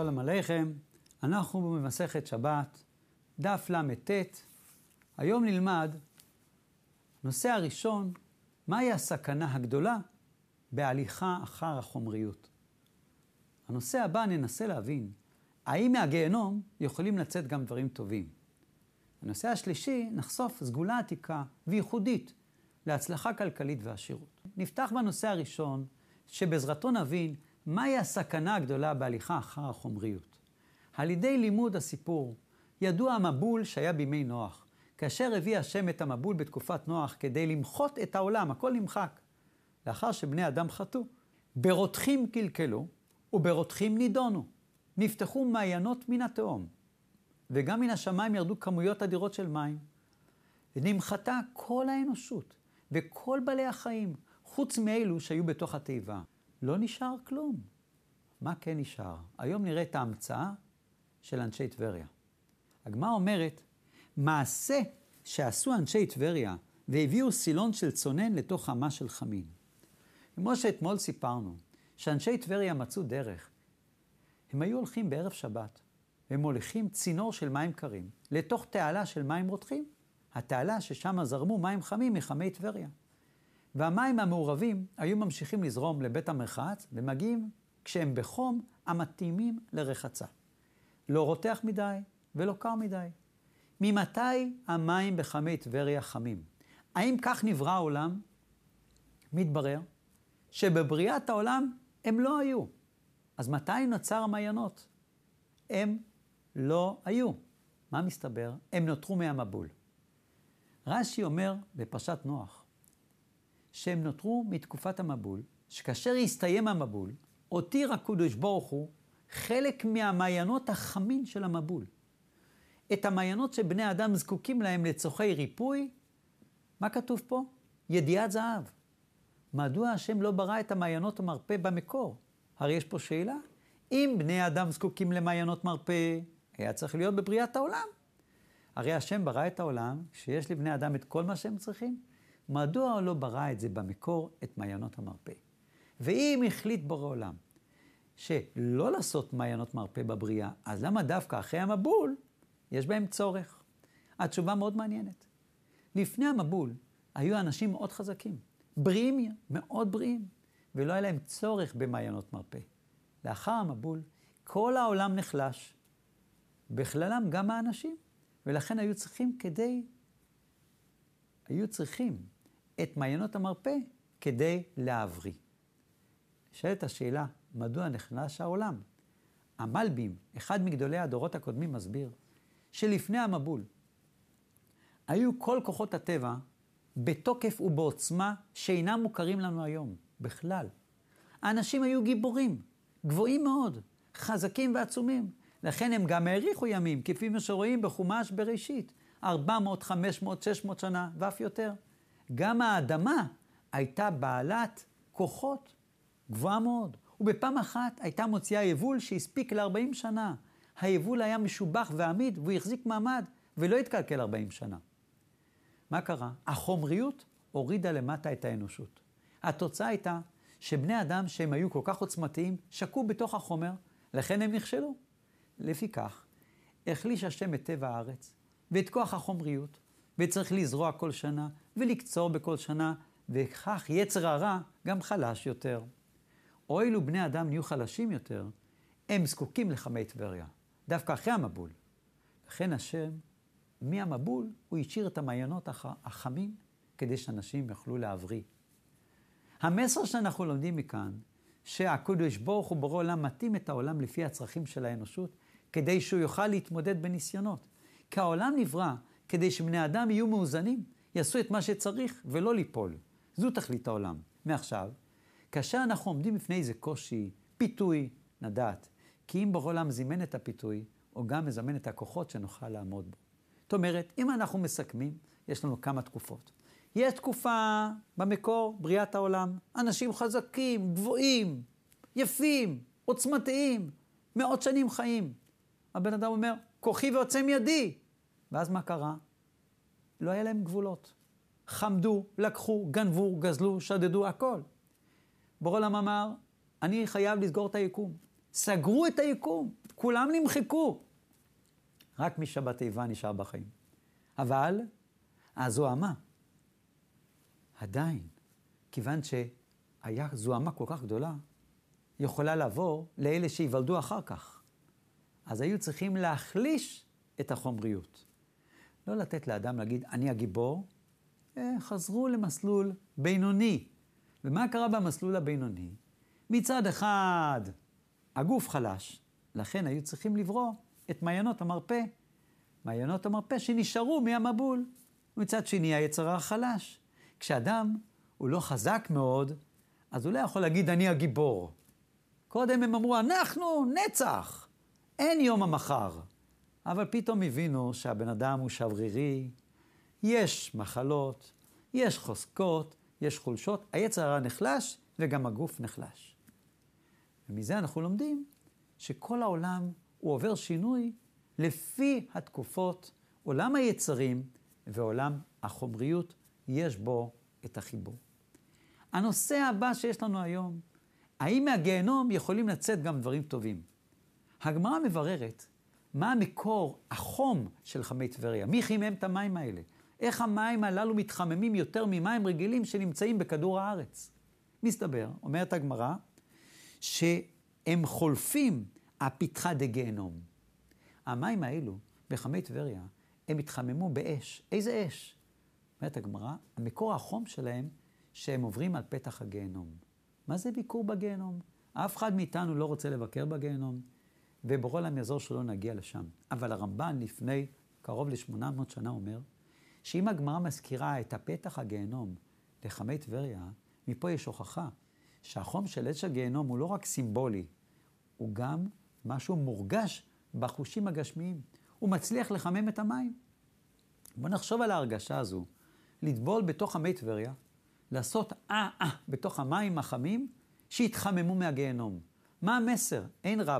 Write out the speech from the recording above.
שלום עליכם, אנחנו במסכת שבת, דף ל"ט. היום נלמד, נושא הראשון, מהי הסכנה הגדולה בהליכה אחר החומריות. הנושא הבא ננסה להבין, האם מהגיהנום יכולים לצאת גם דברים טובים. הנושא השלישי, נחשוף סגולה עתיקה וייחודית להצלחה כלכלית ועשירות. נפתח בנושא הראשון, שבעזרתו נבין מהי הסכנה הגדולה בהליכה אחר החומריות. על ידי לימוד הסיפור, ידוע המבול שהיה בימי נוח. כאשר הביא השם את המבול בתקופת נוח כדי למחות את העולם, הכל נמחק. לאחר שבני אדם חטאו. ברותחים קלקלו וברותחים נידונו. נפתחו מעיינות מן התהום, וגם מן השמיים ירדו כמויות אדירות של מים. ונמחתה כל האנושות וכל בעלי החיים, חוץ מאלו שהיו בתוך התיבה. לא נשאר כלום. מה כן נשאר? היום נראה את ההמצאה של אנשי טבריה. הגמרא אומרת, מעשה שעשו אנשי טבריה והביאו סילון של צונן לתוך חמה של חמין. כמו שאתמול סיפרנו, שאנשי טבריה מצאו דרך. הם היו הולכים בערב שבת, והם מוליכים צינור של מים קרים לתוך תעלה של מים רותחים. התעלה ששם זרמו מים חמים מחמי טבריה. והמים המעורבים היו ממשיכים לזרום לבית המרחץ ומגיעים כשהם בחום המתאימים לרחצה. לא רותח מדי ולא קר מדי. ממתי המים בחמי טבריה חמים? האם כך נברא העולם? מתברר שבבריאת העולם הם לא היו. אז מתי נוצר המעיינות? הם לא היו. מה מסתבר? הם נותרו מהמבול. רש"י אומר בפרשת נוח, שהם נותרו מתקופת המבול, שכאשר הסתיים המבול, הותיר הקדוש ברוך הוא חלק מהמעיינות החמים של המבול. את המעיינות שבני אדם זקוקים להם לצורכי ריפוי, מה כתוב פה? ידיעת זהב. מדוע השם לא ברא את המעיינות המרפא במקור? הרי יש פה שאלה. אם בני אדם זקוקים למעיינות מרפא, היה צריך להיות בבריאת העולם. הרי השם ברא את העולם, שיש לבני אדם את כל מה שהם צריכים. מדוע לא ברא את זה במקור, את מעיינות המרפא? ואם החליט בורא עולם שלא לעשות מעיינות מרפא בבריאה, אז למה דווקא אחרי המבול יש בהם צורך? התשובה מאוד מעניינת. לפני המבול היו אנשים מאוד חזקים, בריאים, מאוד בריאים, ולא היה להם צורך במעיינות מרפא. לאחר המבול, כל העולם נחלש, בכללם גם האנשים, ולכן היו צריכים כדי, היו צריכים את מעיינות המרפא כדי להבריא. נשאלת השאלה, מדוע נחלש העולם? המלבים, אחד מגדולי הדורות הקודמים, מסביר שלפני המבול היו כל כוחות הטבע בתוקף ובעוצמה שאינם מוכרים לנו היום, בכלל. האנשים היו גיבורים, גבוהים מאוד, חזקים ועצומים. לכן הם גם האריכו ימים, כפי שרואים בחומש בראשית, 400, 500, 600 שנה ואף יותר. גם האדמה הייתה בעלת כוחות גבוהה מאוד, ובפעם אחת הייתה מוציאה יבול שהספיק ל-40 שנה. היבול היה משובח ועמיד, והוא החזיק מעמד, ולא התקלקל 40 שנה. מה קרה? החומריות הורידה למטה את האנושות. התוצאה הייתה שבני אדם שהם היו כל כך עוצמתיים, שקעו בתוך החומר, לכן הם נכשלו. לפיכך, החליש השם את טבע הארץ, ואת כוח החומריות, וצריך לזרוע כל שנה, ולקצור בכל שנה, וכך יצר הרע גם חלש יותר. אוילו בני אדם נהיו חלשים יותר, הם זקוקים לחמי טבריה, דווקא אחרי המבול. לכן השם, מהמבול, הוא השאיר את המעיינות הח... החמים, כדי שאנשים יוכלו להבריא. המסר שאנחנו לומדים מכאן, שהקדוש ברוך הוא בורא עולם מתאים את העולם לפי הצרכים של האנושות, כדי שהוא יוכל להתמודד בניסיונות. כי העולם נברא כדי שבני אדם יהיו מאוזנים, יעשו את מה שצריך ולא ליפול. זו תכלית העולם. מעכשיו, כאשר אנחנו עומדים בפני איזה קושי, פיתוי, נדעת, כי אם בעולם זימן את הפיתוי, הוא גם מזמן את הכוחות שנוכל לעמוד בו. זאת אומרת, אם אנחנו מסכמים, יש לנו כמה תקופות. יש תקופה במקור, בריאת העולם, אנשים חזקים, גבוהים, יפים, עוצמתיים, מאות שנים חיים. הבן אדם אומר, כוחי ועוצם ידי. ואז מה קרה? לא היה להם גבולות. חמדו, לקחו, גנבו, גזלו, שדדו, הכל. בורא עולם אמר, אני חייב לסגור את היקום. סגרו את היקום, כולם נמחקו. רק משבת איבה נשאר בחיים. אבל הזוהמה, עדיין, כיוון שהיה זוהמה כל כך גדולה, יכולה לעבור לאלה שייוולדו אחר כך. אז היו צריכים להחליש את החומריות. לא לתת לאדם להגיד, אני הגיבור, אה, חזרו למסלול בינוני. ומה קרה במסלול הבינוני? מצד אחד, הגוף חלש, לכן היו צריכים לברוא את מעיינות המרפא. מעיינות המרפא שנשארו מהמבול. ומצד שני, היצר החלש. כשאדם הוא לא חזק מאוד, אז הוא לא יכול להגיד, אני הגיבור. קודם הם אמרו, אנחנו נצח, אין יום המחר. אבל פתאום הבינו שהבן אדם הוא שברירי, יש מחלות, יש חוזקות, יש חולשות, היצר הרע נחלש וגם הגוף נחלש. ומזה אנחנו לומדים שכל העולם הוא עובר שינוי לפי התקופות, עולם היצרים ועולם החומריות, יש בו את החיבור. הנושא הבא שיש לנו היום, האם מהגיהנום יכולים לצאת גם דברים טובים? הגמרא מבררת מה המקור, החום של חמי טבריה. מי חימם את המים האלה? איך המים הללו מתחממים יותר ממים רגילים שנמצאים בכדור הארץ? מסתבר, אומרת הגמרא, שהם חולפים הפתחה דגיהנום. המים האלו, בחמי טבריה, הם התחממו באש. איזה אש? אומרת הגמרא, המקור החום שלהם, שהם עוברים על פתח הגיהנום. מה זה ביקור בגיהנום? אף אחד מאיתנו לא רוצה לבקר בגיהנום, ובורא עולם יעזור שלא נגיע לשם. אבל הרמב"ן לפני קרוב ל-800 שנה אומר, שאם הגמרא מזכירה את הפתח הגיהנום לחמי טבריה, מפה יש הוכחה שהחום של אש הגיהנום הוא לא רק סימבולי, הוא גם משהו מורגש בחושים הגשמיים. הוא מצליח לחמם את המים. בואו נחשוב על ההרגשה הזו, לטבול בתוך המי טבריה, לעשות אה-אה בתוך המים החמים שהתחממו מהגיהנום. מה המסר? אין רע.